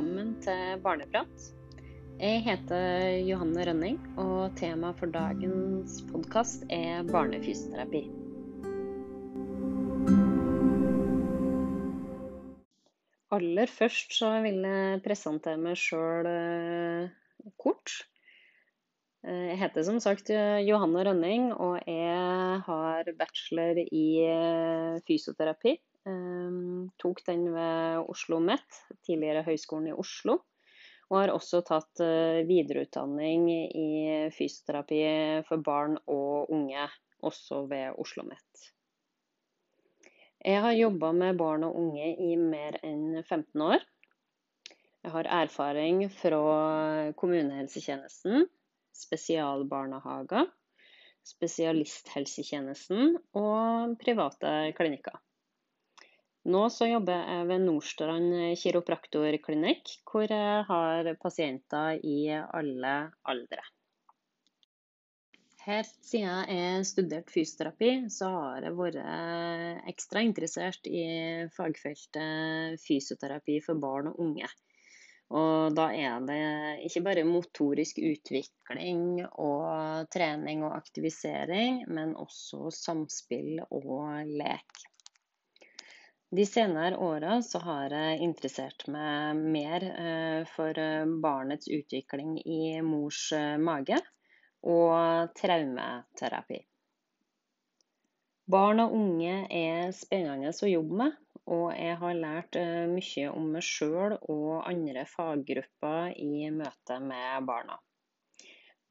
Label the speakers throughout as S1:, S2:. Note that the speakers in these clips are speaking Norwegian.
S1: velkommen til Barneprat. Jeg heter Johanne Rønning, og temaet for dagens podkast er barnefysioterapi. Aller først så vil jeg presentere meg sjøl eh, kort. Eh, jeg heter som sagt Johanne Rønning, og jeg har bachelor i eh, fysioterapi tok den ved Oslo OsloMet, tidligere Høgskolen i Oslo. Og har også tatt eh, videreutdanning i fysioterapi for barn og unge, også ved Oslo OsloMet. Jeg har jobba med barn og unge i mer enn 15 år. Jeg har erfaring fra kommunehelsetjenesten, spesialbarnehager, spesialisthelsetjenesten og private klinikker. Nå så jobber jeg ved Nordstrand kiropraktorklinikk, hvor jeg har pasienter i alle aldre. Helt siden jeg studerte fysioterapi, så har jeg vært ekstra interessert i fagfeltet fysioterapi for barn og unge. Og da er det ikke bare motorisk utvikling og trening og aktivisering, men også samspill og lek. De senere åra så har jeg interessert meg mer eh, for eh, barnets utvikling i mors eh, mage og traumeterapi. Barn og unge er spennende å jobbe med, og jeg har lært mye om meg sjøl og andre faggrupper i møte med barna.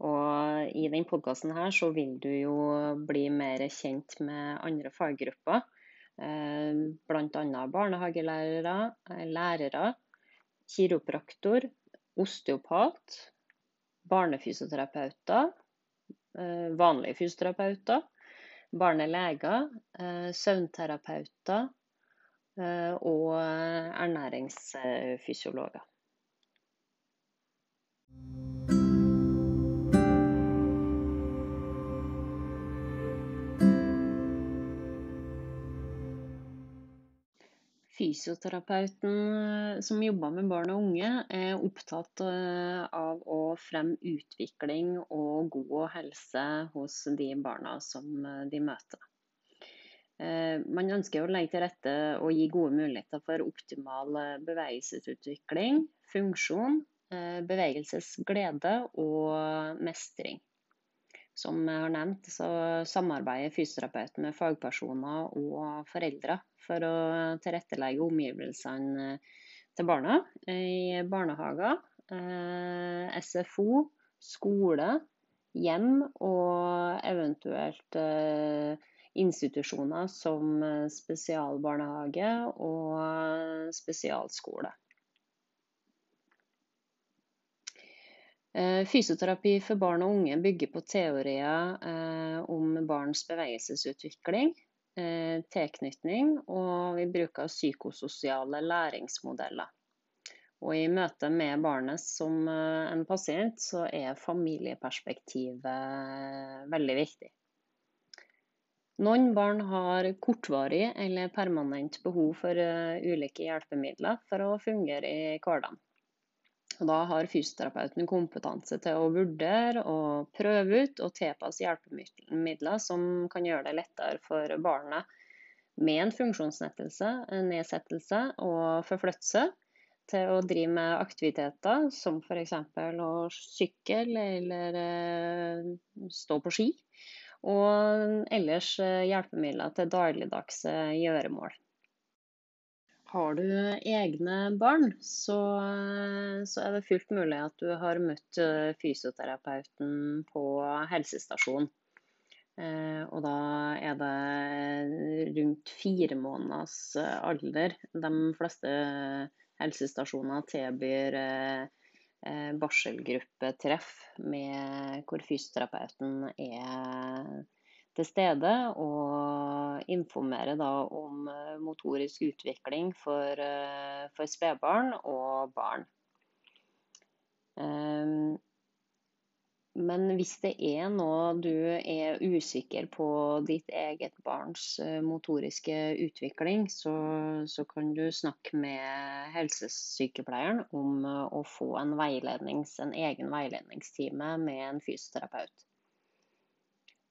S1: Og I denne podkasten vil du jo bli mer kjent med andre faggrupper bl.a. barnehagelærere, eh, lærere, kiropraktor, osteopat, barnefysioterapeuter, eh, vanlige fysioterapeuter, barneleger, søvnterapeuter og ernæringsfysiologer. Fysioterapeuten eh, som jobber med barn og unge, er opptatt eh, av å fremme utvikling og god helse hos de barna som eh, de møter. Man ønsker å legge til rette og gi gode muligheter for optimal bevegelsesutvikling, funksjon, bevegelsesglede og mestring. Som jeg har nevnt, så samarbeider fysioterapeuten med fagpersoner og foreldre for å tilrettelegge omgivelsene til barna i barnehager, eh, SFO, skole, hjem og eventuelt eh, institusjoner som spesialbarnehage og spesialskole. Fysioterapi for barn og unge bygger på teorier eh, om barns bevegelsesutvikling, eh, tilknytning, og vi bruker psykososiale læringsmodeller. Og I møte med barnet som en pasient, så er familieperspektivet veldig viktig. Noen barn har kortvarig eller permanent behov for ulike hjelpemidler for å fungere i hverdagen. Og da har fysioterapeuten kompetanse til å vurdere og prøve ut og tilpasse hjelpemidler som kan gjøre det lettere for barnet med en funksjonsnedsettelse nedsettelse og forflytte til å drive med aktiviteter som f.eks. å sykle eller eh, stå på ski. Og ellers eh, hjelpemidler til dagligdagse gjøremål. Har du egne barn, så, så, er det fullt mulig at du har møtt eh, fysioterapeuten på helsestasjon. Eh, og da er det rundt fire måneders eh, alder. De fleste helsestasjoner tilbyr barselgruppetreff med hvor fysioterapeuten er til stede og informere om eh, motorisk utvikling for, eh, for spedbarn og barn. Ehm, Men hvis det er noe du er usikker på ditt eget barns eh, motoriske utvikling, så, så kan du snakke med helsesykepleieren om å få en, en egen veiledningstime med en fysioterapeut.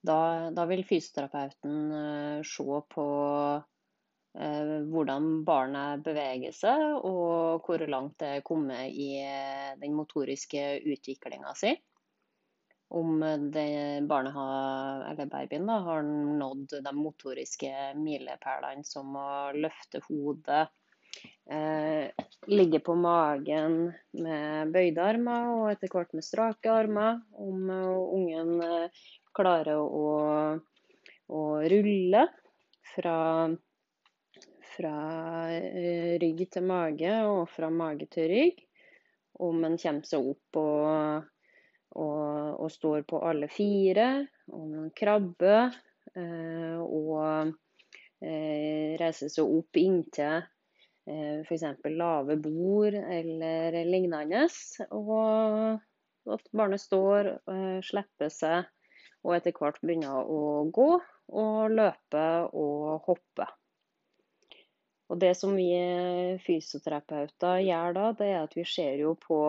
S1: Da, da vil fysioterapeuten eh, se på eh, hvordan barnet beveger seg, og hvor langt det er kommet i den motoriske utviklinga si om barnet har, eller babyen da, har nådd de motoriske milepælene som å løfte hodet, eh, ligge på magen med bøyde armer og etter hvert med strake armer. Om ungen klarer å, å rulle fra, fra eh, rygg til mage og fra mage til rygg. Om en kommer seg opp og og, og står på alle fire, om en krabber. Eh, og eh, reiser seg opp inntil f.eks. lave bord eller lignende. Og at barnet står, slipper seg og etter hvert begynner å gå og løpe og hoppe. Og Det som vi fysioterapeuter gjør da, det er at vi ser jo på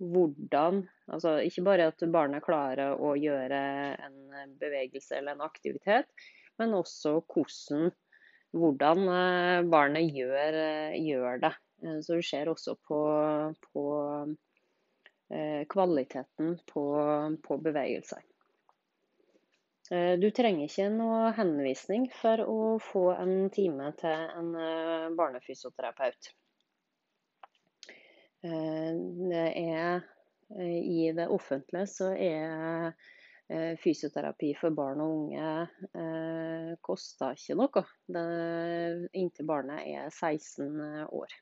S1: hvordan Altså ikke bare at barnet klarer å gjøre en bevegelse eller en aktivitet, men også hvordan, hvordan eh, barnet gjør, eh, gjør, det. Eh, så vi ser også på, på kvaliteten på, på bevegelser. Du trenger ikke noe henvisning for å få en time til en barnefysioterapeut. Det er Eh, I det offentlige så er eh, fysioterapi for barn og unge eh, koster ikke noe det, inntil barnet er 16 år.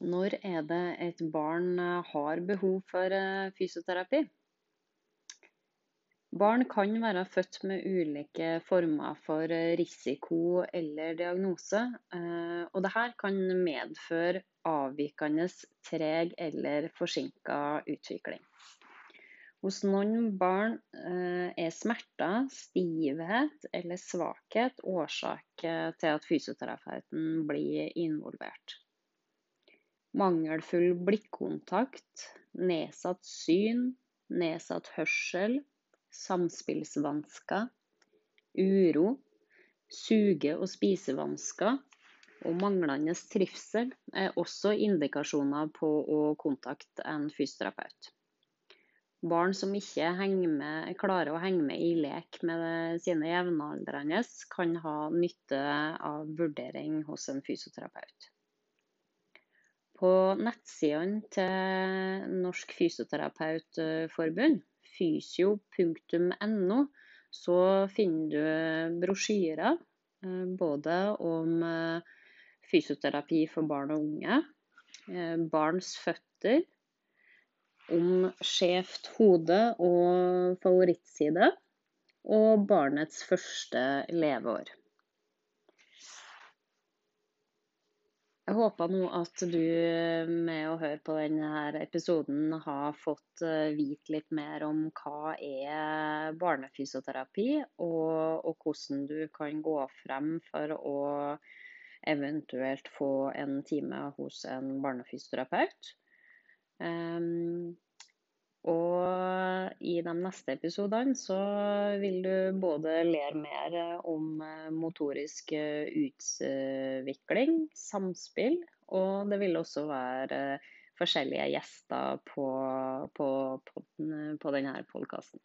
S1: Når er det et barn har behov for fysioterapi? Barn kan være født med ulike former for risiko eller diagnose, eh, og dette kan medføre avvikende, treg eller forsinka utvikling. Hos noen barn eh, er smerter, stivhet eller svakhet årsak til at fysioterapeuten blir involvert. Mangelfull blikkontakt, nedsatt syn, nedsatt hørsel samspillsvansker, uro, suge- og spisevansker og manglende trivsel er også indikasjoner på å kontakte en fysioterapeut. Barn som ikke med, klarer å henge med i lek med sine jevnaldrende, kan ha nytte av vurdering hos en fysioterapeut. På nettsidene til Norsk Fysioterapeutforbund fysio.no så finner du brosjyrer eh, både om eh, fysioterapi for barn og unge, eh, barns føtter, om skjevt hode og favorittside, og barnets første leveår. Jeg håper nå at du med å høre på denne episoden har fått eh, vite litt mer om hva er barnefysioterapi, og, og hvordan du kan gå frem for å eventuelt få en time hos en barnefysioterapeut. Um, og i de neste episodene så vil du både lære mer om eh, motorisk eh, utvikling, samspill, og det vil også være forskjellige gjester på, på, på, på denne podkasten.